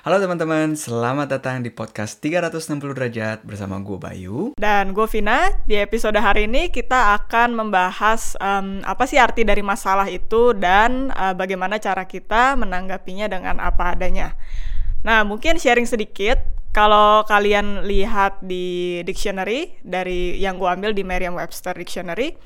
Halo teman-teman, selamat datang di podcast 360 derajat bersama gue Bayu. Dan gue Vina, di episode hari ini kita akan membahas um, apa sih arti dari masalah itu dan uh, bagaimana cara kita menanggapinya dengan apa adanya. Nah, mungkin sharing sedikit, kalau kalian lihat di dictionary, dari yang gue ambil di Merriam-Webster Dictionary,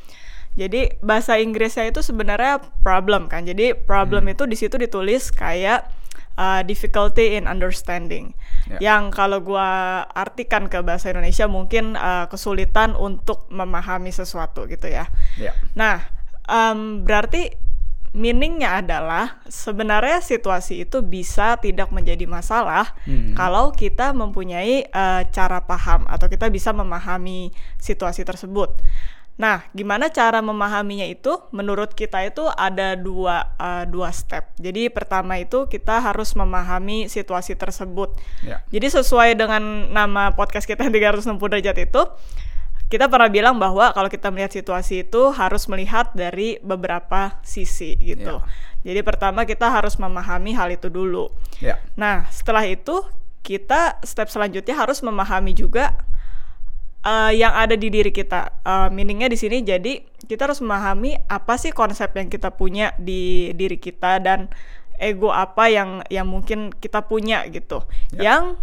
jadi bahasa Inggrisnya itu sebenarnya problem kan. Jadi problem hmm. itu di situ ditulis kayak uh, difficulty in understanding. Yeah. Yang kalau gue artikan ke bahasa Indonesia mungkin uh, kesulitan untuk memahami sesuatu gitu ya. Yeah. Nah, um, berarti meaningnya adalah sebenarnya situasi itu bisa tidak menjadi masalah hmm. kalau kita mempunyai uh, cara paham atau kita bisa memahami situasi tersebut. Nah, gimana cara memahaminya itu? Menurut kita itu ada dua uh, dua step. Jadi pertama itu kita harus memahami situasi tersebut. Yeah. Jadi sesuai dengan nama podcast kita yang 360 derajat itu, kita pernah bilang bahwa kalau kita melihat situasi itu harus melihat dari beberapa sisi gitu. Yeah. Jadi pertama kita harus memahami hal itu dulu. Yeah. Nah, setelah itu kita step selanjutnya harus memahami juga uh, yang ada di diri kita. Uh, meaningnya di sini jadi kita harus memahami apa sih konsep yang kita punya di diri kita dan ego apa yang yang mungkin kita punya gitu. Ya. Yang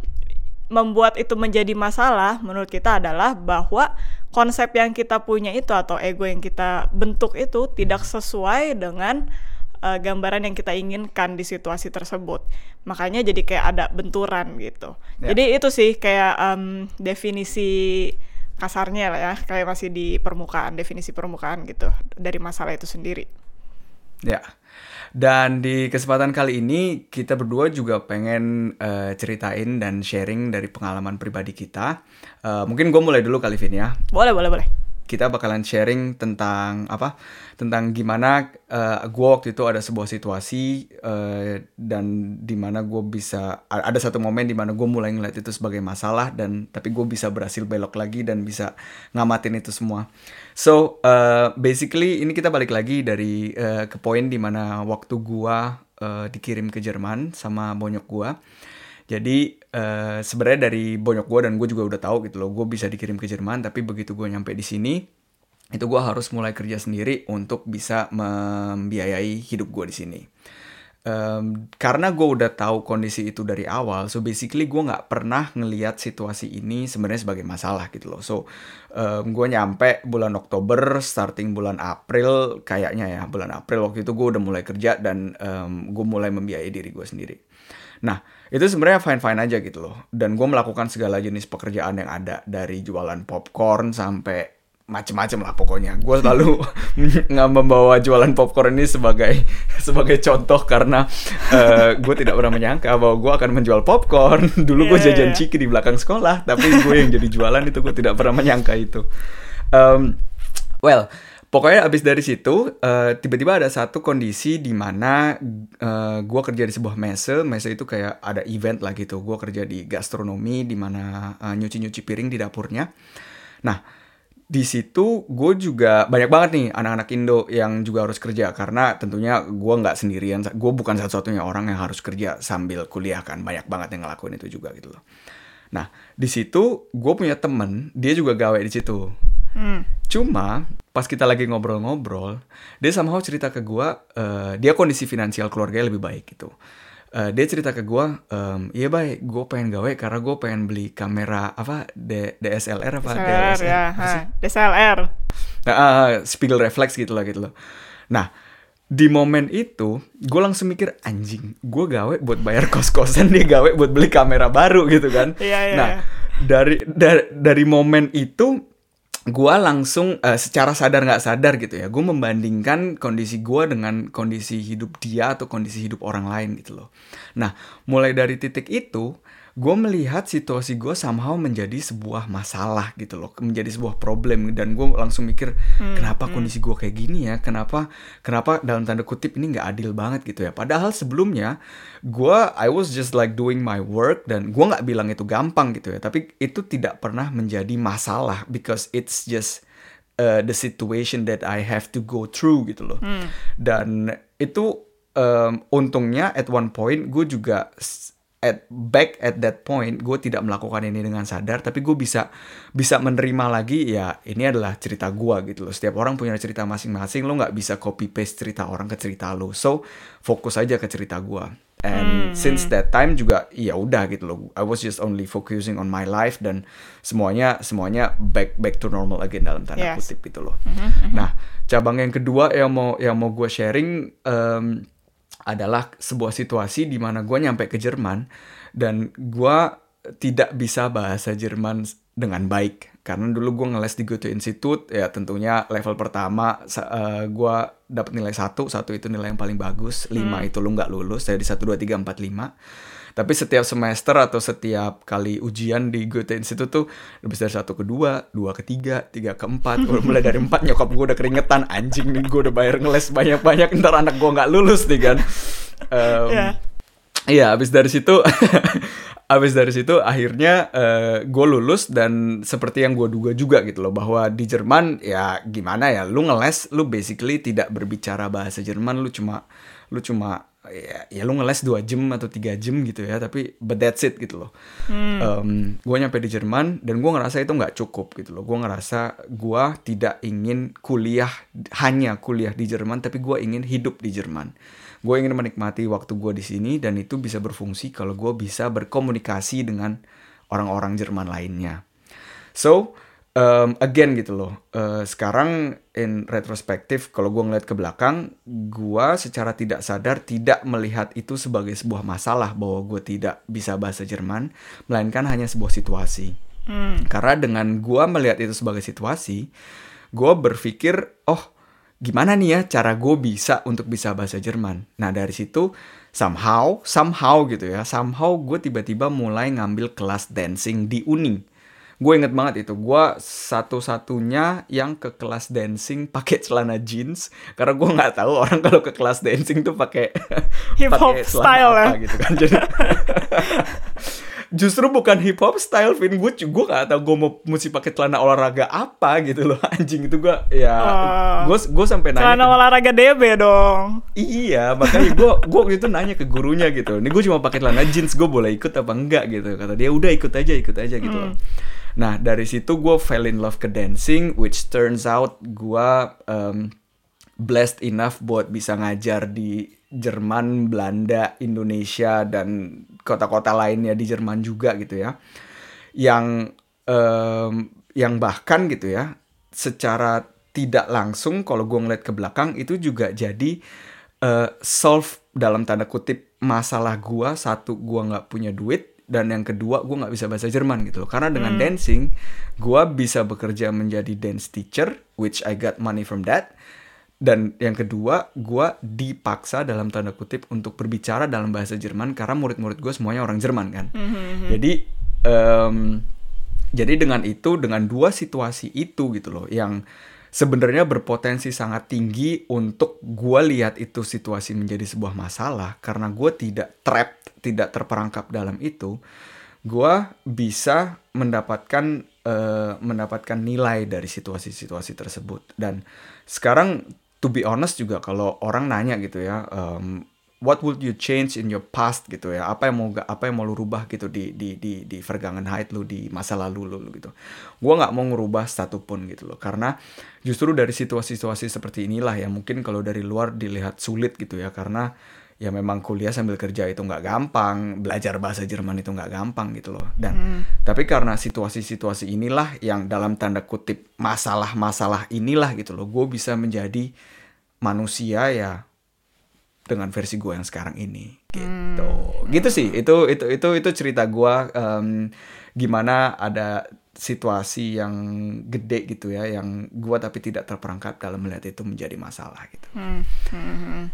membuat itu menjadi masalah menurut kita adalah bahwa konsep yang kita punya itu atau ego yang kita bentuk itu tidak sesuai dengan uh, gambaran yang kita inginkan di situasi tersebut. Makanya jadi kayak ada benturan gitu. Ya. Jadi itu sih kayak um, definisi kasarnya lah ya kayak masih di permukaan definisi permukaan gitu dari masalah itu sendiri. Ya. Dan di kesempatan kali ini kita berdua juga pengen uh, ceritain dan sharing dari pengalaman pribadi kita. Uh, mungkin gue mulai dulu kali Vin ya. Boleh boleh boleh kita bakalan sharing tentang apa? Tentang gimana uh, eh, gue waktu itu ada sebuah situasi uh, dan di mana gue bisa ada satu momen di mana gue mulai ngeliat itu sebagai masalah dan tapi gue bisa berhasil belok lagi dan bisa ngamatin itu semua. So uh, basically ini kita balik lagi dari uh, ke poin di mana waktu gue uh, dikirim ke Jerman sama bonyok gue jadi uh, sebenarnya dari bonyok gue dan gue juga udah tahu gitu loh, gue bisa dikirim ke Jerman. Tapi begitu gue nyampe di sini, itu gue harus mulai kerja sendiri untuk bisa membiayai hidup gue di sini. Um, karena gue udah tahu kondisi itu dari awal, so basically gue nggak pernah ngeliat situasi ini sebenarnya sebagai masalah gitu loh. So um, gue nyampe bulan Oktober, starting bulan April, kayaknya ya bulan April waktu itu gue udah mulai kerja dan um, gue mulai membiayai diri gue sendiri. Nah itu sebenarnya fine fine aja gitu loh. Dan gue melakukan segala jenis pekerjaan yang ada. Dari jualan popcorn sampai macem-macem lah pokoknya. Gue selalu nggak membawa jualan popcorn ini sebagai sebagai contoh karena uh, gue tidak pernah menyangka bahwa gue akan menjual popcorn. Dulu gue yeah, jajan yeah. ciki di belakang sekolah tapi gue yang jadi jualan itu gue tidak pernah menyangka itu. Um, well Pokoknya abis dari situ, uh, tiba-tiba ada satu kondisi di mana uh, gue kerja di sebuah mese. Mese itu kayak ada event lah gitu. Gue kerja di gastronomi, di mana uh, nyuci-nyuci piring di dapurnya. Nah, di situ gue juga banyak banget nih anak-anak Indo yang juga harus kerja karena tentunya gue nggak sendirian gue bukan satu-satunya orang yang harus kerja sambil kuliah kan banyak banget yang ngelakuin itu juga gitu loh nah di situ gue punya temen dia juga gawe di situ Hmm. Cuma pas kita lagi ngobrol-ngobrol, dia somehow cerita ke gue, uh, dia kondisi finansial keluarganya lebih baik gitu. Uh, dia cerita ke gue, um, iya baik, gue pengen gawe karena gue pengen beli kamera apa D DSLR apa DSLR, DSLR ya, ha, DSLR. Nah, uh, spiegel reflex gitu lah gitu loh. Nah, di momen itu gue langsung mikir anjing gue gawe buat bayar kos kosan dia gawe buat beli kamera baru gitu kan iya, iya, nah iya. dari dari dari momen itu gue langsung uh, secara sadar nggak sadar gitu ya gue membandingkan kondisi gue dengan kondisi hidup dia atau kondisi hidup orang lain gitu loh. Nah mulai dari titik itu gue melihat situasi gue somehow menjadi sebuah masalah gitu loh menjadi sebuah problem. Dan gue langsung mikir hmm, kenapa hmm. kondisi gue kayak gini ya? Kenapa kenapa dalam tanda kutip ini nggak adil banget gitu ya? Padahal sebelumnya gue I was just like doing my work dan gue nggak bilang itu gampang gitu ya. Tapi itu tidak pernah menjadi masalah because it's just uh, the situation that I have to go through gitu loh. Hmm. dan itu um, untungnya at one point gue juga at back at that point gue tidak melakukan ini dengan sadar tapi gue bisa bisa menerima lagi ya ini adalah cerita gue gitu loh setiap orang punya cerita masing-masing lo nggak bisa copy paste cerita orang ke cerita lo so fokus aja ke cerita gue and hmm. since that time juga ya udah gitu loh I was just only focusing on my life dan semuanya semuanya back back to normal again dalam tanda yes. kutip gitu loh mm -hmm. nah cabang yang kedua yang mau yang mau gue sharing um, adalah sebuah situasi di mana gue nyampe ke Jerman dan gue tidak bisa bahasa Jerman dengan baik karena dulu gue ngeles di Goethe Institute ya tentunya level pertama uh, eh, gue dapat nilai satu satu itu nilai yang paling bagus lima hmm. itu lu nggak lulus saya di satu dua tiga empat lima tapi setiap semester atau setiap kali ujian di Goethe Institute tuh lebih dari satu ke dua, dua ke tiga, tiga ke empat. Mulai dari empat nyokap gue udah keringetan, anjing nih gue udah bayar ngeles banyak-banyak, ntar anak gue nggak lulus nih kan. Um, yeah. Iya, abis dari situ, abis dari situ akhirnya uh, eh, gue lulus dan seperti yang gue duga juga gitu loh bahwa di Jerman ya gimana ya, lu ngeles, lu basically tidak berbicara bahasa Jerman, lu cuma lu cuma ya, ya lu ngeles dua jam atau tiga jam gitu ya tapi but that's it gitu loh. Hmm. um, gue nyampe di Jerman dan gue ngerasa itu nggak cukup gitu loh. Gue ngerasa gue tidak ingin kuliah hanya kuliah di Jerman tapi gue ingin hidup di Jerman gue ingin menikmati waktu gue di sini dan itu bisa berfungsi kalau gue bisa berkomunikasi dengan orang-orang Jerman lainnya so um, again gitu loh. Uh, sekarang in retrospektif, kalau gue ngeliat ke belakang, gue secara tidak sadar tidak melihat itu sebagai sebuah masalah bahwa gue tidak bisa bahasa Jerman, melainkan hanya sebuah situasi. Hmm. Karena dengan gue melihat itu sebagai situasi, gue berpikir, oh gimana nih ya cara gue bisa untuk bisa bahasa Jerman. Nah dari situ somehow, somehow gitu ya, somehow gue tiba-tiba mulai ngambil kelas dancing di uni. Gue inget banget itu. Gue satu-satunya yang ke kelas dancing pakai celana jeans. Karena gue nggak tahu orang kalau ke kelas dancing tuh pakai hip hop style apa, ya. gitu kan. Jadi justru bukan hip hop style Vin. Gue gue gak tau gue mau mesti pakai celana olahraga apa gitu loh anjing. Itu gue ya gue uh, gue sampai nanya celana olahraga DB dong. Iya makanya gue gue itu nanya ke gurunya gitu. Ini gue cuma pakai celana jeans gue boleh ikut apa enggak gitu. Kata dia udah ikut aja ikut aja gitu hmm. loh Nah dari situ gue fell in love ke dancing, which turns out gue um, blessed enough buat bisa ngajar di Jerman, Belanda, Indonesia dan kota-kota lainnya di Jerman juga gitu ya. Yang um, yang bahkan gitu ya, secara tidak langsung kalau gue ngeliat ke belakang itu juga jadi uh, solve dalam tanda kutip masalah gue satu gue nggak punya duit dan yang kedua gue nggak bisa bahasa Jerman gitu loh karena dengan hmm. dancing gue bisa bekerja menjadi dance teacher which I got money from that dan yang kedua gue dipaksa dalam tanda kutip untuk berbicara dalam bahasa Jerman karena murid-murid gue semuanya orang Jerman kan hmm. jadi um, jadi dengan itu dengan dua situasi itu gitu loh yang sebenarnya berpotensi sangat tinggi untuk gue lihat itu situasi menjadi sebuah masalah karena gue tidak trap, tidak terperangkap dalam itu, gue bisa mendapatkan uh, mendapatkan nilai dari situasi-situasi tersebut dan sekarang to be honest juga kalau orang nanya gitu ya um, what would you change in your past gitu ya? Apa yang mau apa yang mau lu rubah gitu di di di di Vergangenheit lu di masa lalu lu, gitu. Gue nggak mau ngerubah satu pun gitu loh. Karena justru dari situasi-situasi seperti inilah ya mungkin kalau dari luar dilihat sulit gitu ya. Karena ya memang kuliah sambil kerja itu nggak gampang belajar bahasa Jerman itu nggak gampang gitu loh dan hmm. tapi karena situasi-situasi inilah yang dalam tanda kutip masalah-masalah inilah gitu loh gue bisa menjadi manusia ya dengan versi gue yang sekarang ini gitu hmm. gitu sih itu itu itu itu cerita gue um, gimana ada situasi yang gede gitu ya yang gue tapi tidak terperangkap dalam melihat itu menjadi masalah gitu hmm. Hmm. hmm.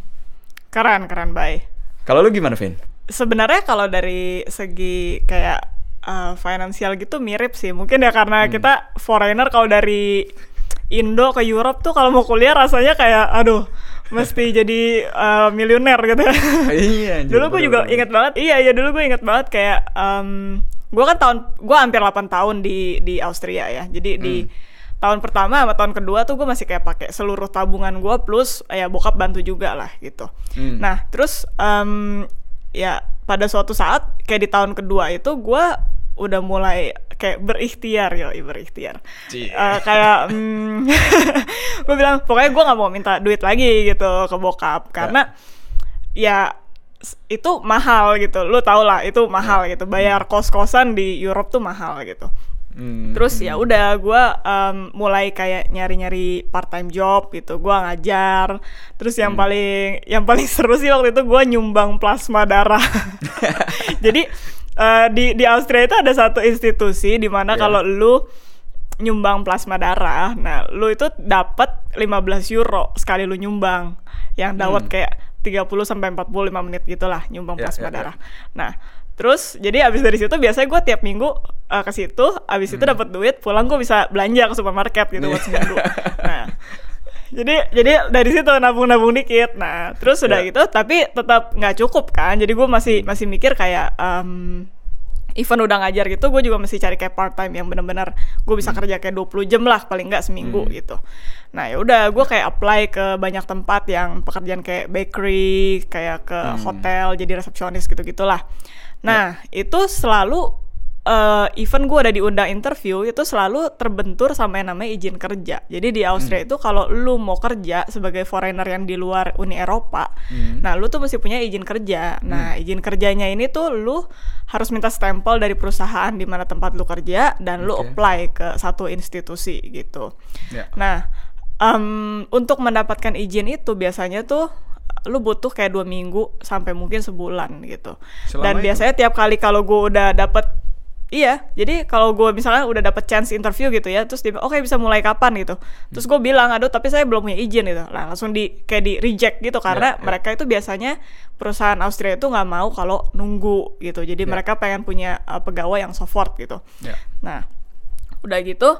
Keren keren baik kalau lu gimana Vin sebenarnya kalau dari segi kayak uh, finansial gitu mirip sih mungkin ya karena hmm. kita foreigner kalau dari Indo ke Europe tuh kalau mau kuliah rasanya kayak aduh mesti jadi uh, miliuner gitu. iya. Dulu gue juga inget banget. Iya iya dulu gue inget banget kayak um, gue kan tahun gue hampir 8 tahun di di Austria ya. Jadi hmm. di tahun pertama sama tahun kedua tuh gue masih kayak pakai seluruh tabungan gue plus ya bokap bantu juga lah gitu. Hmm. Nah terus um, ya pada suatu saat kayak di tahun kedua itu gue udah mulai kayak berikhtiar yo berikhtiar. Cie. Eh, kayak mm, gue bilang pokoknya gue nggak mau minta duit lagi gitu ke bokap. Karena ya s- itu mahal gitu. Lu tau lah itu mahal gitu. Bayar kos kosan di Europe tuh mahal gitu Hmm, terus ya udah gue mulai kayak nyari nyari part time job gitu. Gue ngajar. Terus yang paling yang paling seru sih waktu itu gue nyumbang plasma darah. Jadi eh, di di Austria itu ada satu institusi di mana Ya. kalau lu nyumbang plasma darah nah lu itu dapat 15 euro sekali lu nyumbang. Yang dapat kayak 30 sampai 45 menit gitulah nyumbang Ya, plasma ya, ya. darah. Nah terus jadi abis dari situ biasanya gue tiap minggu eh, ke situ abis itu dapat duit pulang gue bisa belanja ke supermarket gitu buat seminggu. Nah jadi jadi dari situ nabung-nabung dikit. Nah terus udah Ya. gitu tapi tetap nggak cukup kan. Jadi gue masih masih mikir kayak em, even udah ngajar gitu gue juga mesti cari kayak part time yang bener-bener gue bisa kerja kayak 20 jam lah paling nggak seminggu gitu. Nah ya udah gue kayak apply ke banyak tempat yang pekerjaan kayak bakery kayak ke hotel jadi resepsionis gitu gitulah nah itu selalu eh even gue udah diundang interview itu selalu terbentur sama yang namanya izin kerja. Jadi di Austria itu kalau lu mau kerja sebagai foreigner yang di luar Uni Eropa, nah lu tuh mesti punya izin kerja. Nah izin kerjanya ini tuh lu harus minta stempel dari perusahaan di mana tempat lu kerja dan lu Oke. apply ke satu institusi gitu. Ya. Nah em, untuk mendapatkan izin itu biasanya tuh lu butuh kayak dua minggu sampai mungkin sebulan gitu. Selama Dan itu? biasanya tiap kali kalau gue udah dapet Iya, jadi kalau gue misalnya udah dapet chance interview gitu ya, terus dia oke bisa mulai kapan gitu. Terus gue bilang, aduh tapi saya belum punya izin gitu. Lah langsung di kayak di reject gitu karena Ya, ya. mereka itu biasanya perusahaan Austria itu nggak mau kalau nunggu gitu. Jadi Ya. mereka pengen punya uh, pegawai yang support gitu. Ya. Nah, udah gitu,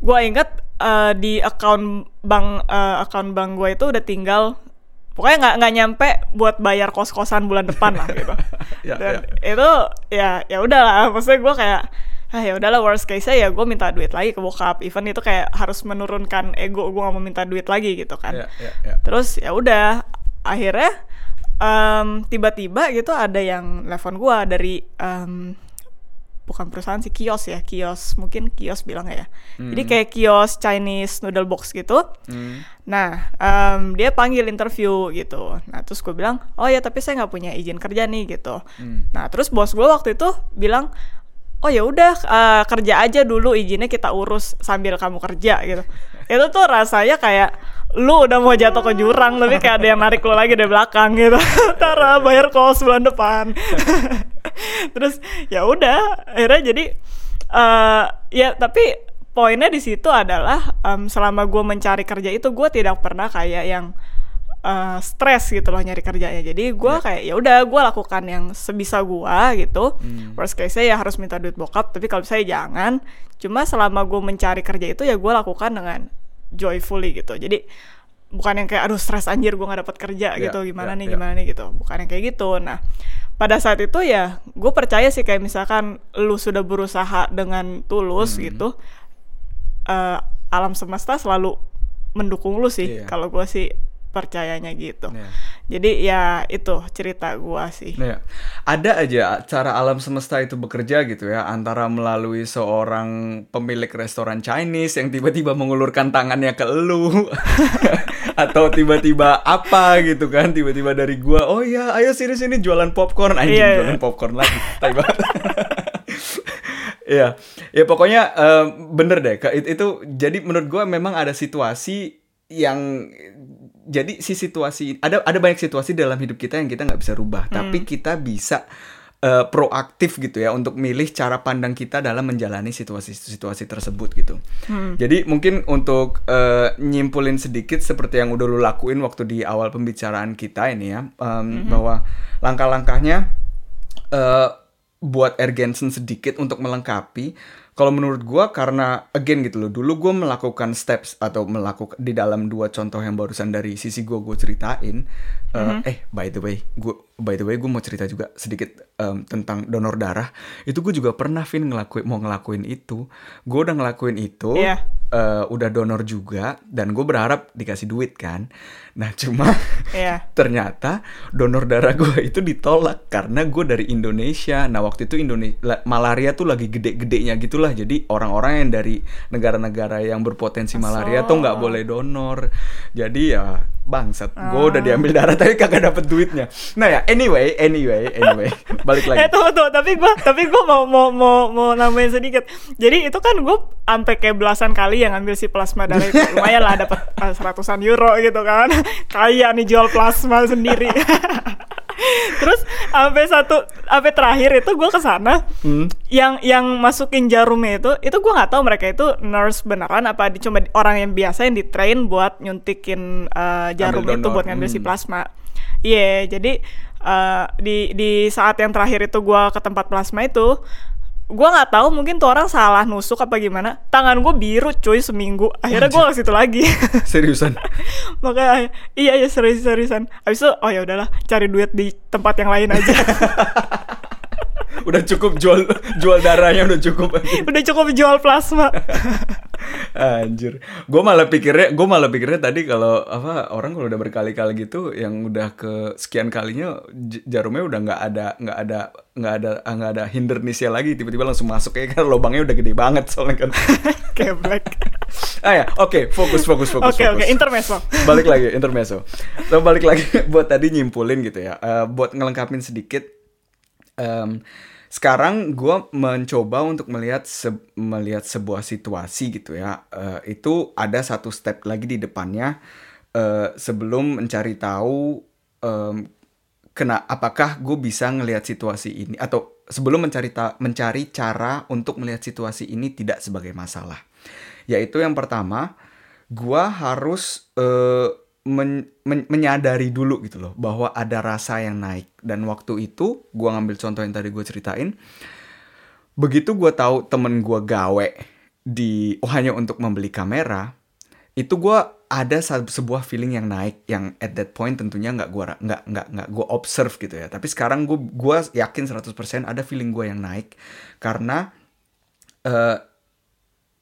gue inget uh, di account bank uh, account bank gue itu udah tinggal pokoknya nggak nggak nyampe buat bayar kos kosan bulan depan lah gitu. Ya, Dan itu ya ya udahlah, maksudnya gue kayak ah ya udahlah worst case ya gue minta duit lagi ke bokap. Even itu kayak harus menurunkan ego gue gak mau minta duit lagi gitu kan. Ya, ya, ya. Terus ya udah akhirnya em, tiba-tiba gitu ada yang telepon gua dari em, bukan perusahaan sih kios ya kios. Mungkin kios bilang ya? Jadi kayak kios Chinese noodle box gitu. Hmm. nah em, dia panggil interview gitu. Nah terus gue bilang oh ya tapi saya nggak punya izin kerja nih gitu. Hmm. nah terus bos gue waktu itu bilang oh ya udah eh, kerja aja dulu izinnya kita urus sambil kamu kerja gitu. Itu tuh rasanya kayak lu udah mau jatuh ke jurang tapi kayak ada yang narik lu lagi dari belakang gitu. Tara bayar kos bulan depan terus ya udah akhirnya jadi eh ya tapi poinnya di situ adalah em, selama gue mencari kerja itu gue tidak pernah kayak yang eh, stres gitu loh nyari kerjanya. Jadi gue kayak ya udah gue lakukan yang sebisa gue gitu. Worst case ya harus minta duit bokap tapi kalau saya jangan. Cuma selama gue mencari kerja itu ya gue lakukan dengan joyfully gitu. Jadi bukan yang kayak aduh stres anjir gue nggak dapat kerja Ya, gitu. gimana ya, nih ya. gimana nih gitu. Bukan yang kayak gitu. Nah pada saat itu ya gue percaya sih kayak misalkan lu sudah berusaha dengan tulus Hmm. gitu eh, alam semesta selalu mendukung lu sih Iya. kalau gue sih percayanya gitu Iya. jadi ya itu cerita gue sih ya. ada aja cara alam semesta itu bekerja gitu ya antara melalui seorang pemilik restoran Chinese yang tiba-tiba mengulurkan tangannya ke elu atau tiba-tiba apa gitu kan tiba-tiba dari gua oh ya ayo sini sini jualan popcorn anjing Iya, iya. jualan popcorn lagi tai banget. Iya, ya pokoknya eh, bener deh. Ke- it- Itu jadi menurut gua memang ada situasi yang jadi si situasi ada ada banyak situasi dalam hidup kita yang kita nggak bisa rubah, tapi kita bisa eh, proaktif gitu ya untuk milih cara pandang kita dalam menjalani situasi-situasi tersebut gitu. Jadi mungkin untuk eh, nyimpulin sedikit seperti yang udah lu lakuin waktu di awal pembicaraan kita ini ya, em, bahwa langkah-langkahnya eh buat Ergensen sedikit untuk melengkapi. Kalau menurut gua karena again gitu loh, dulu gua melakukan steps atau melakukan di dalam dua contoh yang barusan dari sisi gua gue ceritain. eh, Eh by the way, gua by the way gue mau cerita juga sedikit em, tentang donor darah. Itu gue juga pernah Vin ngelakuin mau ngelakuin itu. Gue udah ngelakuin itu. Iya. Eh, udah donor juga dan gue berharap dikasih duit kan. Nah cuma Iya. ternyata donor darah gue itu ditolak karena gue dari Indonesia. Nah waktu itu Indonesia malaria tuh lagi gede-gedenya gitulah. Jadi orang-orang yang dari negara-negara yang berpotensi malaria tuh nggak boleh donor. Jadi ya bangsat. Gue udah diambil darah tapi kagak dapet duitnya. Nah ya anyway, anyway, anyway. Balik lagi. Eh tunggu tunggu tapi gue tapi gue mau mau mau mau nambahin sedikit. Jadi itu kan gue sampai kayak belasan kali yang ngambil si plasma darah itu lumayan lah dapat eh, seratusan euro gitu kan. Kaya nih jual plasma sendiri. Terus sampai satu sampai terakhir itu gue ke sana Hmm. yang yang masukin jarumnya itu itu gue nggak tahu mereka itu nurse beneran apa cuma orang yang biasa yang ditrain buat nyuntikin eh, jarum Ambil itu donor. buat ngambil si Hmm. plasma. Iya, jadi eh, di di saat yang terakhir itu gua ke tempat plasma itu, gua nggak tahu mungkin tuh orang salah nusuk apa gimana. Tangan gue biru cuy seminggu. Akhirnya gua ke situ lagi. Seriusan. Makanya iya iya serius seriusan. Abis itu oh ya udahlah cari duit di tempat yang lain aja. udah cukup jual jual darahnya udah cukup. Udah cukup jual plasma. Anjir, gue malah pikirnya, gue malah pikirnya tadi kalau apa orang kalau udah berkali-kali gitu, yang udah ke sekian kalinya jarumnya udah nggak ada nggak ada nggak ada ah, nggak ada hindernisnya lagi, tiba-tiba langsung masuk ya kan lubangnya udah gede banget soalnya kan. Keblek. ah ya, oke, fokus fokus fokus. Oke oke fokus. intermezzo. balik lagi intermezzo. So balik lagi buat tadi nyimpulin gitu ya, Eh, buat ngelengkapin sedikit. em, sekarang gue mencoba untuk melihat se- melihat sebuah situasi gitu ya. Eh, itu ada satu step lagi di depannya eh, sebelum mencari tahu em, kena apakah gue bisa ngelihat situasi ini atau sebelum mencari ta- mencari cara untuk melihat situasi ini tidak sebagai masalah. Yaitu yang pertama, gua harus eh, men- men- menyadari dulu gitu loh bahwa ada rasa yang naik. Dan waktu itu gua ngambil contoh yang tadi gue ceritain begitu gua tahu temen gua gawe di oh, hanya untuk membeli kamera itu gua ada sebuah feeling yang naik yang at that point tentunya nggak ra- nggak nggak nggak gua observe gitu ya. Tapi sekarang gua gua yakin 100% ada feeling gua yang naik karena eh,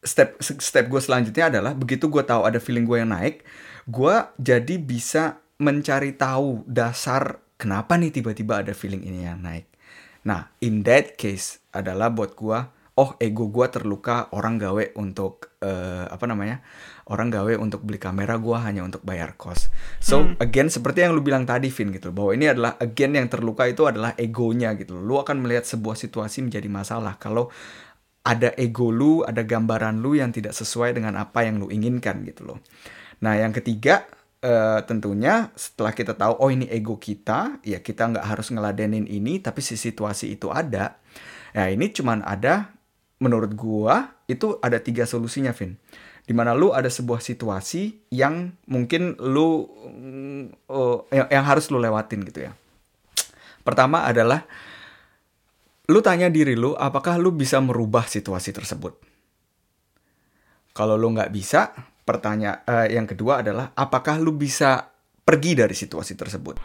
step step gue selanjutnya adalah begitu gue tahu ada feeling gue yang naik, gue jadi bisa mencari tahu dasar kenapa nih tiba-tiba ada feeling ini yang naik. Nah, in that case adalah buat gue, oh ego gue terluka orang gawe untuk eh, apa namanya orang gawe untuk beli kamera gue hanya untuk bayar kos. So again seperti yang lu bilang tadi Vin gitu bahwa ini adalah again yang terluka itu adalah egonya gitu. Lu akan melihat sebuah situasi menjadi masalah kalau ada ego lu, ada gambaran lu yang tidak sesuai dengan apa yang lu inginkan gitu loh. Nah yang ketiga eh, tentunya setelah kita tahu oh ini ego kita, ya kita nggak harus ngeladenin ini, tapi si situasi itu ada. Ya ini cuman ada menurut gua itu ada tiga solusinya, Vin. Di mana lu ada sebuah situasi yang mungkin lu mm, oh, yang, yang harus lu lewatin gitu ya. Pertama adalah lu tanya diri lu apakah lu bisa merubah situasi tersebut. Kalau lu nggak bisa, pertanyaan eh, yang kedua adalah apakah lu bisa pergi dari situasi tersebut.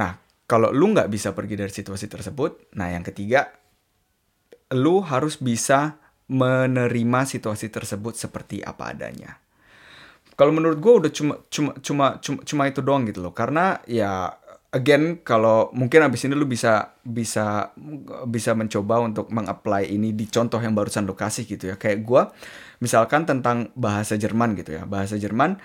Nah, kalau lu nggak bisa pergi dari situasi tersebut, nah yang ketiga, lu harus bisa menerima situasi tersebut seperti apa adanya. Kalau menurut gue udah cuma cuma cuma cuma cuma itu doang gitu loh. Karena ya again kalau mungkin abis ini lu bisa bisa bisa mencoba untuk mengapply ini di contoh yang barusan lu kasih gitu ya. Kayak gue misalkan tentang bahasa Jerman gitu ya. Bahasa Jerman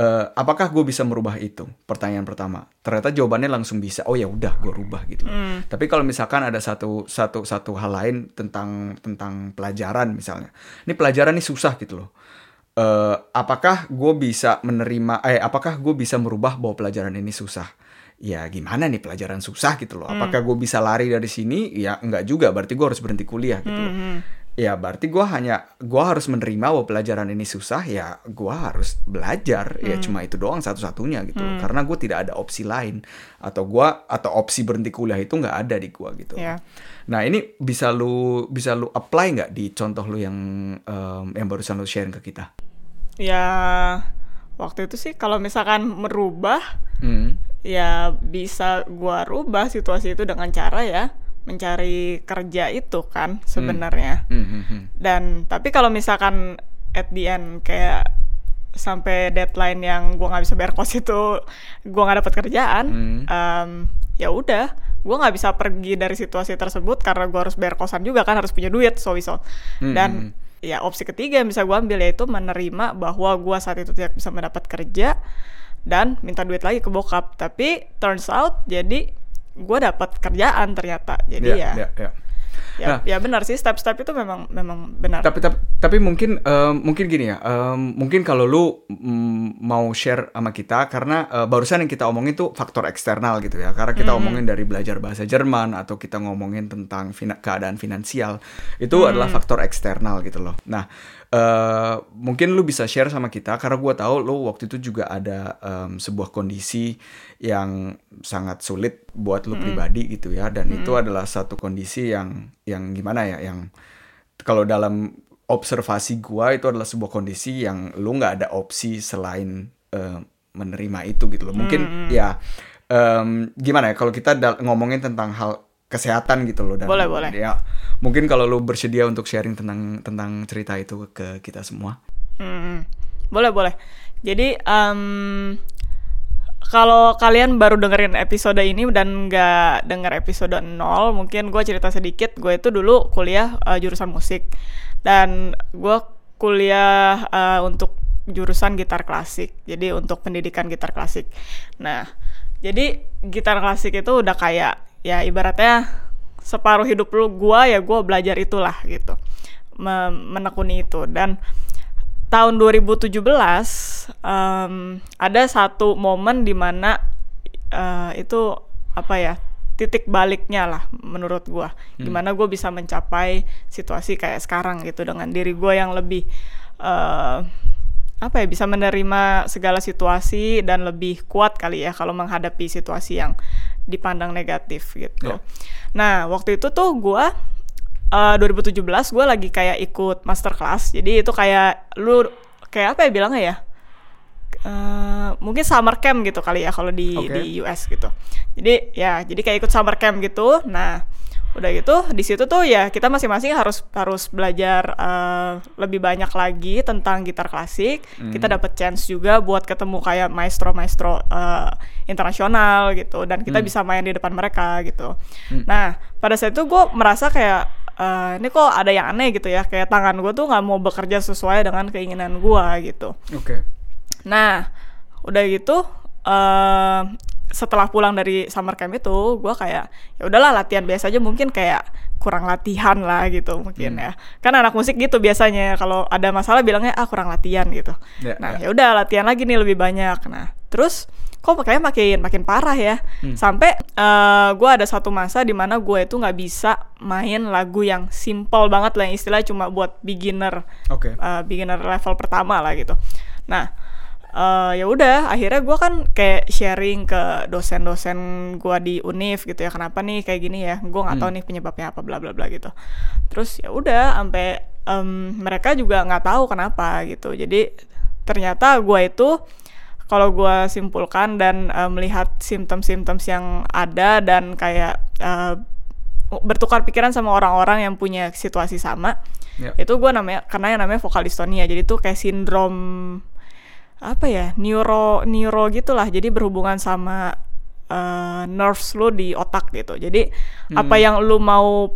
eh, apakah gue bisa merubah itu? Pertanyaan pertama. Ternyata jawabannya langsung bisa. Oh ya udah gue rubah gitu. loh. Tapi kalau misalkan ada satu satu satu hal lain tentang tentang pelajaran misalnya. Ini pelajaran ini susah gitu loh. Eh, apakah gue bisa menerima? Eh, apakah gue bisa merubah bahwa pelajaran ini susah? Ya gimana nih pelajaran susah gitu loh. Apakah gue bisa lari dari sini? Ya enggak juga. Berarti gue harus berhenti kuliah gitu loh. Ya berarti gue hanya gue harus menerima bahwa pelajaran ini susah. Ya gue harus belajar. Ya cuma itu doang satu-satunya gitu. loh. Karena gue tidak ada opsi lain. Atau gue atau opsi berhenti kuliah itu nggak ada di gue gitu. Ya. Nah ini bisa lu bisa lu apply nggak di contoh lu yang em, yang barusan lu sharing ke kita? Ya waktu itu sih kalau misalkan merubah Hmm. ya bisa gua rubah situasi itu dengan cara ya mencari kerja itu kan sebenarnya. Hmm, hmm, hmm. Dan tapi kalau misalkan at the end kayak sampai deadline yang gue nggak bisa bayar kos itu gue nggak dapat kerjaan Hmm. em, ya udah gue nggak bisa pergi dari situasi tersebut karena gue harus bayar kosan juga kan harus punya duit so so Hmm, dan ya opsi ketiga yang bisa gue ambil yaitu menerima bahwa gue saat itu tidak bisa mendapat kerja dan minta duit lagi ke bokap tapi turns out jadi gue dapat kerjaan ternyata jadi Iya, ya iya, iya. ya, Nah. ya benar sih step-step itu memang memang benar Tapi tapi tapi mungkin em, mungkin gini ya. em, mungkin kalau lu mm, mau share sama kita karena eh, barusan yang kita omongin tuh faktor eksternal gitu ya. Karena kita omongin dari belajar bahasa Jerman atau kita ngomongin tentang fina- keadaan finansial itu adalah faktor eksternal gitu loh. Nah, eh, mungkin lu bisa share sama kita karena gua tahu lu waktu itu juga ada em, sebuah kondisi yang sangat sulit buat lu pribadi gitu ya. Dan itu adalah satu kondisi yang yang gimana ya yang kalau dalam observasi gua itu adalah sebuah kondisi yang lu nggak ada opsi selain eh, menerima itu gitu loh. Mungkin ya em, gimana ya kalau kita ngomongin tentang hal kesehatan gitu loh dan Boleh, boleh. ya mungkin kalau lu bersedia untuk sharing tentang tentang cerita itu ke kita semua Hmm, boleh boleh. Jadi em, kalau kalian baru dengerin episode ini dan nggak denger episode 0, mungkin gue cerita sedikit. Gue itu dulu kuliah eh, jurusan musik dan gue kuliah eh, untuk jurusan gitar klasik. Jadi untuk pendidikan gitar klasik. Nah, jadi gitar klasik itu udah kayak ya ibaratnya separuh hidup lu gua ya gua belajar itulah gitu. Me- menekuni itu. Dan tahun 2017 em, ada satu momen di mana eh, itu apa ya titik baliknya lah menurut gua. Gimana gue bisa mencapai situasi kayak sekarang gitu dengan diri gue yang lebih eh, apa ya bisa menerima segala situasi dan lebih kuat kali ya kalau menghadapi situasi yang dipandang negatif gitu. Ya. Nah waktu itu tuh gua eh, 2017 gue lagi kayak ikut masterclass jadi itu kayak lu kayak apa ya bilangnya ya Eh, mungkin summer camp gitu kali ya kalau di Oke. di US gitu jadi ya jadi kayak ikut summer camp gitu nah udah gitu di situ tuh ya kita masing-masing harus harus belajar eh, lebih banyak lagi tentang gitar klasik. Kita dapat chance juga buat ketemu kayak maestro maestro eh, internasional gitu dan kita bisa main di depan mereka gitu. Nah pada saat itu gue merasa kayak eh, ini kok ada yang aneh gitu ya kayak tangan gue tuh nggak mau bekerja sesuai dengan keinginan gue gitu. Oke. Nah, udah gitu eh setelah pulang dari summer camp itu, gue kayak ya udahlah latihan biasa aja mungkin kayak kurang latihan lah gitu mungkin ya. Kan anak musik gitu biasanya kalau ada masalah bilangnya ah kurang latihan gitu. Ya, nah, ya. ya udah latihan lagi nih lebih banyak. Nah, terus kok kayaknya makin makin parah ya. Sampai eh gue ada satu masa di mana gue itu nggak bisa main lagu yang simple banget lah yang istilahnya cuma buat beginner oke uh, beginner level pertama lah gitu. Nah, uh, ya udah akhirnya gue kan kayak sharing ke dosen-dosen gue di univ gitu ya kenapa nih kayak gini ya gue nggak tahu nih penyebabnya apa bla bla bla gitu. Terus ya udah sampai em, mereka juga nggak tahu kenapa gitu. Jadi ternyata gue itu kalau gue simpulkan dan uh, melihat simptom-simptoms yang ada dan kayak uh, bertukar pikiran sama orang-orang yang punya situasi sama Ya. itu gue namanya karena yang namanya vokal dystonia jadi tuh kayak sindrom apa ya neuro neuro gitulah. Jadi berhubungan sama eh, nerves lu di otak gitu. Jadi apa yang lu mau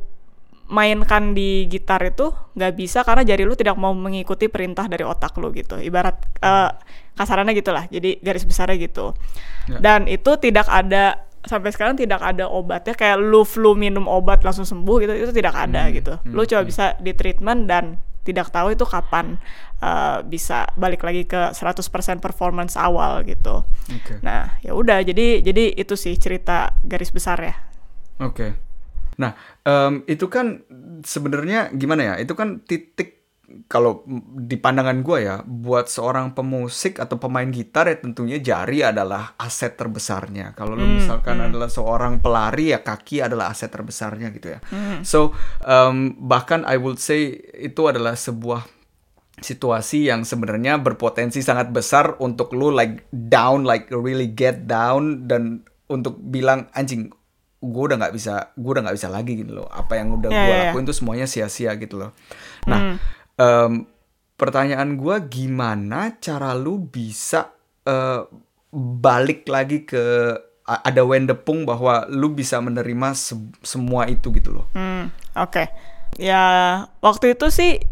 mainkan di gitar itu nggak bisa karena jari lu tidak mau mengikuti perintah dari otak lu gitu. Ibarat eh, kasarannya gitulah. Jadi garis besarnya gitu. Ya. dan itu tidak ada sampai sekarang tidak ada obatnya. Kayak lu flu minum obat langsung sembuh gitu itu tidak ada gitu. Lu coba bisa di treatment dan tidak tahu itu kapan eh, bisa balik lagi ke 100% performance awal gitu oke nah ya udah jadi jadi itu sih cerita garis besar ya Oke. Nah, em, itu kan sebenarnya gimana ya? Itu kan titik kalau di pandangan gue ya, buat seorang pemusik atau pemain gitar ya tentunya jari adalah aset terbesarnya. Kalau lu misalkan adalah seorang pelari ya kaki adalah aset terbesarnya gitu ya. So em, bahkan I would say itu adalah sebuah situasi yang sebenarnya berpotensi sangat besar untuk lu like down like really get down dan untuk bilang anjing gue udah nggak bisa gue udah nggak bisa lagi gitu loh apa yang udah Ya, gue ya, ya. lakuin tuh semuanya sia-sia gitu loh nah em, pertanyaan gua gimana cara lu bisa uh, balik lagi ke ada wendepung bahwa lu bisa menerima se semua itu gitu loh. Hmm, oke. Okay. Ya waktu itu sih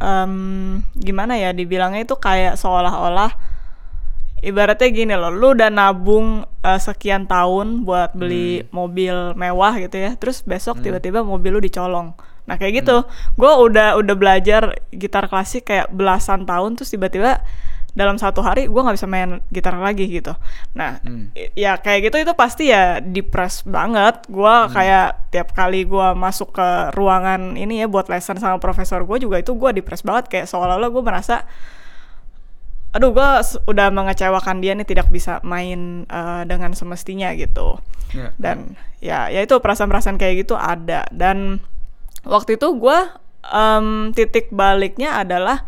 um, gimana ya dibilangnya itu kayak seolah-olah ibaratnya gini loh, lu udah nabung uh, sekian tahun buat beli hmm. mobil mewah gitu ya, terus besok hmm. tiba-tiba hmm. mobil lu dicolong. Nah kayak gitu, hmm. gue udah udah belajar gitar klasik kayak belasan tahun, terus tiba-tiba dalam satu hari gue nggak bisa main gitar lagi gitu nah hmm. ya kayak gitu itu pasti ya depres banget gue hmm. kayak tiap kali gue masuk ke ruangan ini ya buat lesson sama profesor gue juga itu gue depres banget kayak seolah-olah gue merasa aduh gue udah mengecewakan dia nih tidak bisa main uh, dengan semestinya gitu yeah. dan ya ya itu perasaan-perasaan kayak gitu ada dan waktu itu gue um, titik baliknya adalah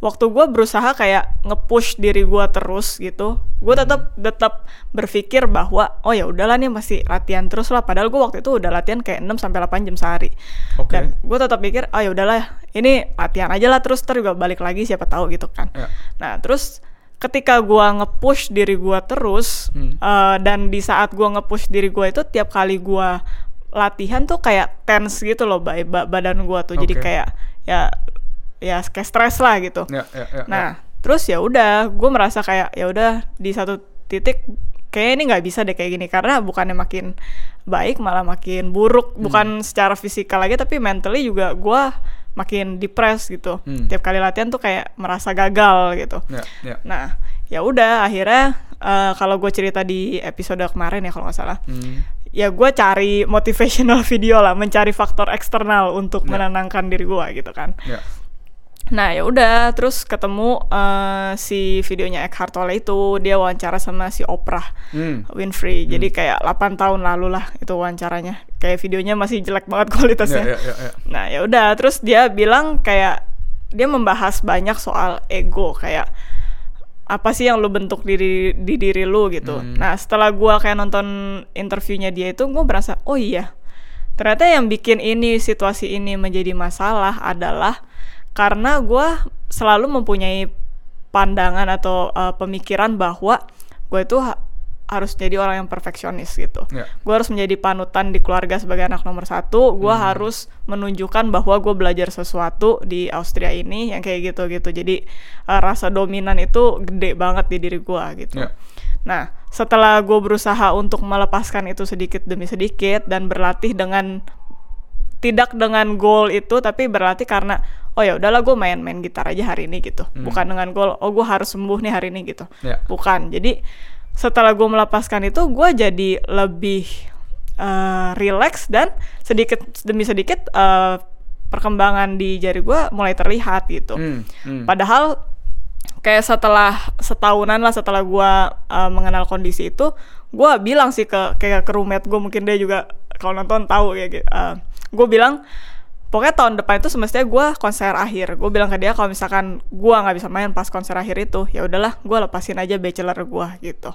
waktu gue berusaha kayak ngepush diri gue terus gitu gue tetap hmm. tetap berpikir bahwa oh ya udahlah nih masih latihan terus lah padahal gue waktu itu udah latihan kayak 6 sampai delapan jam sehari okay. dan gue tetap pikir oh ya udahlah ini latihan aja lah terus terus juga balik lagi siapa tahu gitu kan yeah. nah terus ketika gue ngepush diri gue terus hmm. uh, dan di saat gue ngepush diri gue itu tiap kali gue latihan tuh kayak tense gitu loh badan gue tuh okay. jadi kayak ya ya kayak stres lah gitu. Ya, ya, ya, nah ya. terus ya udah, gue merasa kayak ya udah di satu titik kayak ini nggak bisa deh kayak gini karena bukannya makin baik malah makin buruk hmm. bukan secara fisikal lagi tapi mentally juga gue makin depres gitu hmm. tiap kali latihan tuh kayak merasa gagal gitu ya, ya. nah ya udah akhirnya uh, kalau gue cerita di episode kemarin ya kalau nggak salah hmm. Ya gue cari motivational video lah mencari faktor eksternal untuk ya. menenangkan diri gue gitu kan ya Nah ya udah terus ketemu uh, si videonya Eckhart Tolle itu dia wawancara sama si Oprah hmm. Winfrey. Hmm. Jadi kayak 8 tahun lalu lah itu wawancaranya. Kayak videonya masih jelek banget kualitasnya. Yeah, yeah, yeah, yeah. Nah ya udah terus dia bilang kayak dia membahas banyak soal ego kayak apa sih yang lu bentuk diri di diri lu gitu. Hmm. Nah setelah gua kayak nonton interviewnya dia itu gue berasa oh iya ternyata yang bikin ini situasi ini menjadi masalah adalah karena gue selalu mempunyai pandangan atau uh, pemikiran bahwa gue itu harus jadi orang yang perfeksionis gitu. Yeah. Gue harus menjadi panutan di keluarga sebagai anak nomor satu. Gue hmm. harus menunjukkan bahwa gue belajar sesuatu di Austria ini yang kayak gitu gitu. Jadi uh, rasa dominan itu gede banget di diri gue gitu. Yeah. Nah, setelah gue berusaha untuk melepaskan itu sedikit demi sedikit dan berlatih dengan tidak dengan goal itu tapi berarti karena oh ya udahlah gue main-main gitar aja hari ini gitu hmm. bukan dengan goal oh gue harus sembuh nih hari ini gitu yeah. bukan jadi setelah gue melepaskan itu gue jadi lebih uh, relax dan sedikit demi sedikit uh, perkembangan di jari gue mulai terlihat gitu hmm. Hmm. padahal kayak setelah setahunan lah setelah gue uh, mengenal kondisi itu gue bilang sih ke kayak ke roommate gue mungkin dia juga kalau nonton tahu ya gitu uh, gue bilang pokoknya tahun depan itu semestinya gue konser akhir. Gue bilang ke dia kalau misalkan gue nggak bisa main pas konser akhir itu ya udahlah gue lepasin aja bachelor gue gitu.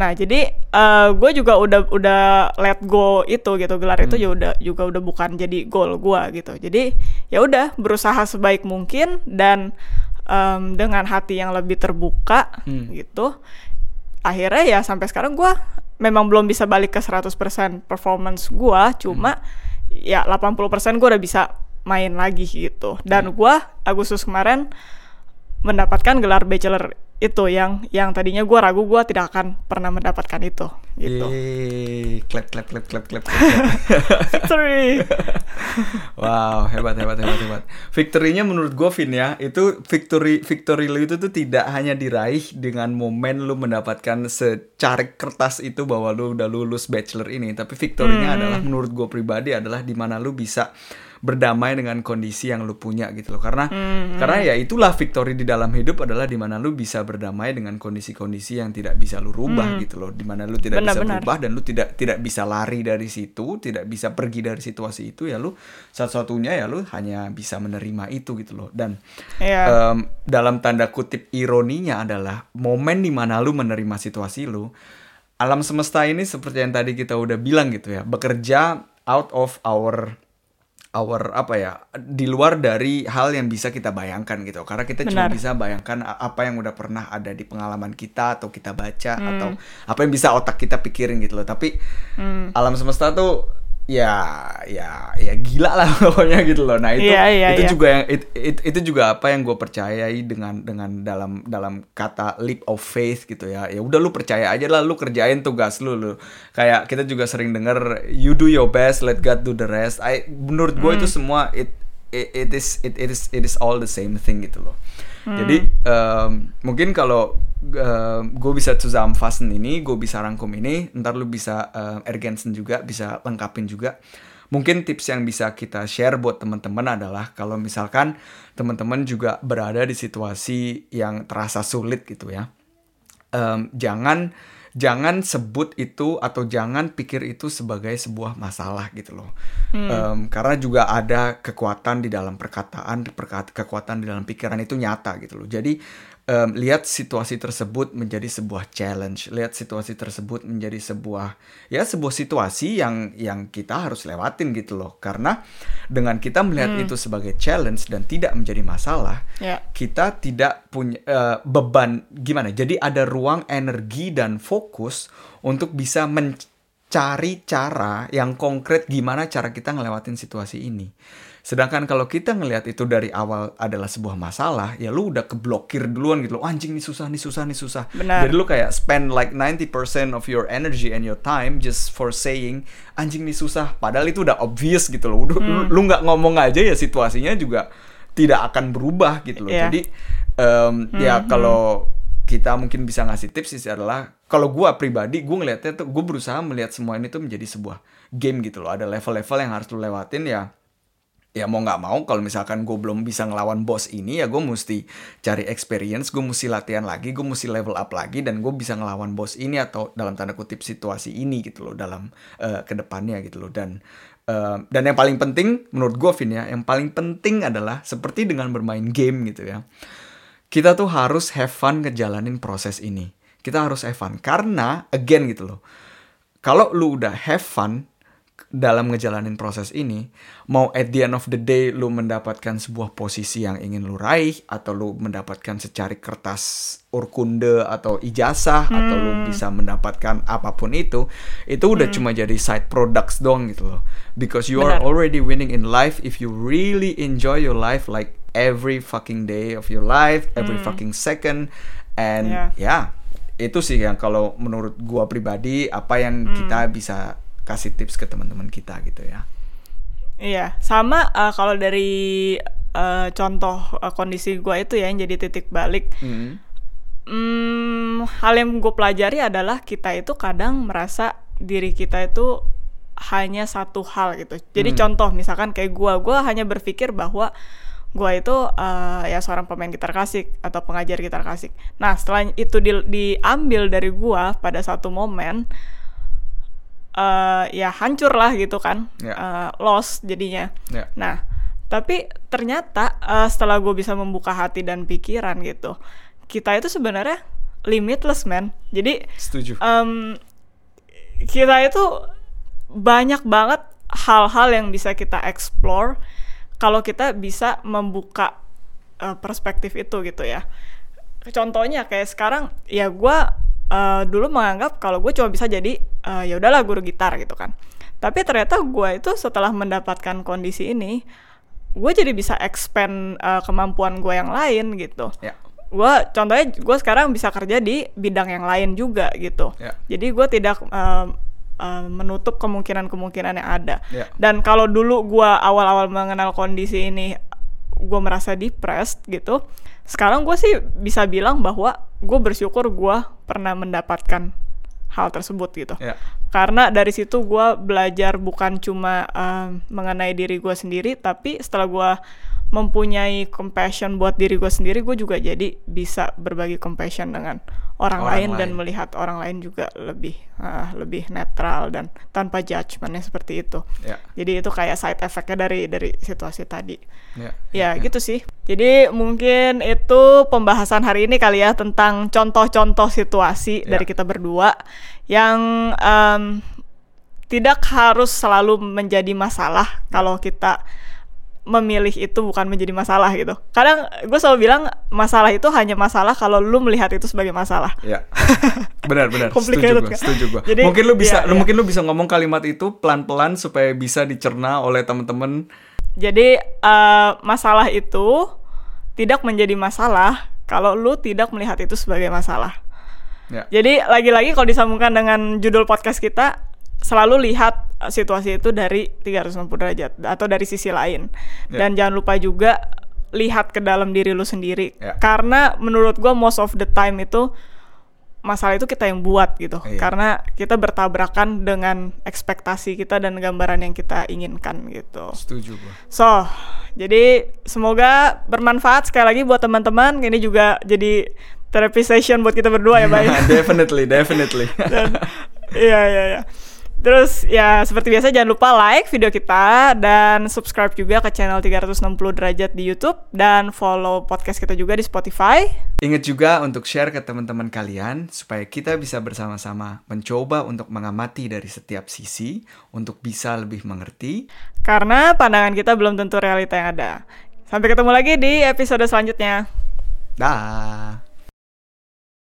Nah jadi uh, gue juga udah udah let go itu gitu. Gelar hmm. itu ya udah juga udah bukan jadi goal gue gitu. Jadi ya udah berusaha sebaik mungkin dan um, dengan hati yang lebih terbuka hmm. gitu akhirnya ya sampai sekarang gue memang belum bisa balik ke 100% performance gue cuma hmm ya 80% gue udah bisa main lagi gitu. Dan gue Agustus kemarin mendapatkan gelar bachelor itu yang yang tadinya gue ragu gue tidak akan pernah mendapatkan itu gitu. Yeay, clap clap clap clap clap. Victory. wow, hebat hebat hebat hebat. Victory-nya menurut gue Vin ya, itu victory victory lu itu tuh tidak hanya diraih dengan momen lu mendapatkan secarik kertas itu bahwa lu udah lulus bachelor ini, tapi victory-nya hmm. adalah menurut gue pribadi adalah di mana lu bisa berdamai dengan kondisi yang lu punya gitu loh karena hmm, karena ya itulah victory di dalam hidup adalah di mana lu bisa berdamai dengan kondisi-kondisi yang tidak bisa lu rubah hmm. gitu loh di mana lu tidak benar, bisa benar. berubah dan lu tidak tidak bisa lari dari situ tidak bisa pergi dari situasi itu ya lu satu-satunya ya lu hanya bisa menerima itu gitu loh dan yeah. Iya. um, dalam tanda kutip ironinya adalah momen di mana lu menerima situasi lu alam semesta ini seperti yang tadi kita udah bilang gitu ya bekerja out of our our apa ya di luar dari hal yang bisa kita bayangkan gitu karena kita cuma Benar. bisa bayangkan apa yang udah pernah ada di pengalaman kita atau kita baca Hmm. atau apa yang bisa otak kita pikirin gitu loh tapi Hmm. alam semesta tuh ya ya ya gila lah pokoknya gitu loh. Nah itu Iya, iya, itu iya. juga yang it- it- itu juga apa yang gue percayai dengan dengan dalam dalam kata leap of faith gitu ya. Ya udah lu percaya aja lah lu kerjain tugas lu lu. Kayak kita juga sering denger you do your best let God do the rest. I menurut gue itu semua it, it it is it, it is it is all the same thing gitu loh jadi em, mungkin kalau gue bisa zusammenfassen ini, gue bisa rangkum ini, ntar lu bisa em, ergänzen juga, bisa lengkapin juga. Mungkin tips yang bisa kita share buat teman-teman adalah kalau misalkan teman-teman juga berada di situasi yang terasa sulit gitu ya. Em, jangan jangan sebut itu atau jangan pikir itu sebagai sebuah masalah gitu loh. Em, karena juga ada kekuatan di dalam perkataan, perkat- kekuatan di dalam pikiran itu nyata gitu loh. Jadi em, lihat situasi tersebut menjadi sebuah challenge, lihat situasi tersebut menjadi sebuah ya sebuah situasi yang yang kita harus lewatin gitu loh. Karena dengan kita melihat itu sebagai challenge dan tidak menjadi masalah, Ya. kita tidak punya eh, beban gimana. Jadi ada ruang energi dan fokus untuk bisa mencari cara yang konkret gimana cara kita ngelewatin situasi ini. Sedangkan kalau kita ngelihat itu dari awal adalah sebuah masalah, ya lu udah keblokir duluan gitu loh. "Oh, anjing nih susah nih susah nih susah. Benar. Jadi lu kayak spend like 90% of your energy and your time just for saying anjing nih susah. Padahal itu udah obvious gitu loh. Udah- Lu nggak ngomong aja ya situasinya juga tidak akan berubah gitu loh. Iya. Jadi em, ya kalau kita mungkin bisa ngasih tips sih adalah kalau gua pribadi gue ngelihatnya tuh gue berusaha melihat semua ini tuh menjadi sebuah game gitu loh. Ada level-level yang harus lu lewatin ya ya mau nggak mau kalau misalkan gue belum bisa ngelawan bos ini ya gue mesti cari experience gue mesti latihan lagi gue mesti level up lagi dan gue bisa ngelawan bos ini atau dalam tanda kutip situasi ini gitu loh dalam eh, ke depannya gitu loh. Dan eh, dan yang paling penting menurut gue Vin ya yang paling penting adalah seperti dengan bermain game gitu ya kita tuh harus have fun ngejalanin proses ini. Kita harus have fun. Karena again gitu loh kalau lu udah have fun dalam ngejalanin proses ini, mau at the end of the day lu mendapatkan sebuah posisi yang ingin lu raih, atau lu mendapatkan secari kertas urkunde atau ijazah, atau lu bisa mendapatkan apa pun itu, itu udah cuma jadi side products doang gitu loh. Because you are Benar. already winning in life if you really enjoy your life like every fucking day of your life, every fucking second, and Yeah. ya itu sih yang kalau menurut gua pribadi apa yang kita bisa kasih tips ke teman-teman kita gitu ya. Iya, sama eh, kalau dari eh, contoh eh, kondisi gua itu ya yang jadi titik balik. Hmm. Hmm, hal yang gue pelajari adalah kita itu kadang merasa diri kita itu hanya satu hal gitu. Jadi contoh misalkan kayak gua, gua hanya berpikir bahwa gua itu eh, ya seorang pemain gitar klasik atau pengajar gitar klasik. Nah setelah itu di- diambil dari gua pada satu momen, eh ya hancur lah gitu kan, Ya. Eh, lost jadinya. Ya. Nah, tapi ternyata eh, setelah gue bisa membuka hati dan pikiran gitu, kita itu sebenarnya limitless man. Jadi Setuju. em, kita itu banyak banget hal-hal yang bisa kita explore kalau kita bisa membuka eh, perspektif itu gitu ya. Contohnya kayak sekarang ya gue eh, dulu menganggap kalau gue cuma bisa jadi eh, ya udahlah guru gitar gitu kan. Tapi ternyata gue itu setelah mendapatkan kondisi ini, gue jadi bisa expand eh, kemampuan gue yang lain gitu Ya. gue contohnya gue sekarang bisa kerja di bidang yang lain juga gitu Ya. jadi gue tidak um, um, menutup kemungkinan-kemungkinan yang ada Ya. dan kalau dulu gue awal-awal mengenal kondisi ini gue merasa depressed gitu sekarang gue sih bisa bilang bahwa gue bersyukur gue pernah mendapatkan hal tersebut gitu Ya. karena dari situ gue belajar bukan cuma um, mengenai diri gue sendiri tapi setelah gue mempunyai compassion buat diri gue sendiri gue juga jadi bisa berbagi compassion dengan orang, Orang lain, dan lain. melihat orang lain juga lebih ah, lebih netral dan tanpa judgementnya seperti itu Ya. jadi itu kayak side effectnya dari dari situasi tadi Ya. ya gitu sih jadi mungkin itu pembahasan hari ini kali ya tentang contoh-contoh situasi Ya. dari kita berdua yang em, tidak harus selalu menjadi masalah kalau kita memilih itu bukan menjadi masalah gitu. Kadang gue selalu bilang masalah itu hanya masalah kalau lu melihat itu sebagai masalah. Ya, benar benar. setuju gue, kan? setuju gue. Jadi, mungkin lu bisa, iya, lu iya. mungkin lu bisa ngomong kalimat itu pelan-pelan supaya bisa dicerna oleh teman-teman. Jadi eh, masalah itu tidak menjadi masalah kalau lu tidak melihat itu sebagai masalah. Ya. Jadi lagi-lagi kalau disambungkan dengan judul podcast kita selalu lihat uh, situasi itu dari 360 derajat atau dari sisi lain. Ya. Dan jangan lupa juga lihat ke dalam diri lu sendiri. Ya. Karena menurut gua most of the time itu masalah itu kita yang buat gitu. Iya. Karena kita bertabrakan dengan ekspektasi kita dan gambaran yang kita inginkan gitu. Setuju gue. So, jadi semoga bermanfaat sekali lagi buat teman-teman. Ini juga jadi therapy session buat kita berdua ya, Bay. definitely, definitely. Iya, iya, iya. Terus ya seperti biasa jangan lupa like video kita dan subscribe juga ke channel 360 derajat di YouTube dan follow podcast kita juga di Spotify. Ingat juga untuk share ke teman-teman kalian supaya kita bisa bersama-sama mencoba untuk mengamati dari setiap sisi untuk bisa lebih mengerti. Karena pandangan kita belum tentu realita yang ada. Sampai ketemu lagi di episode selanjutnya. Dah.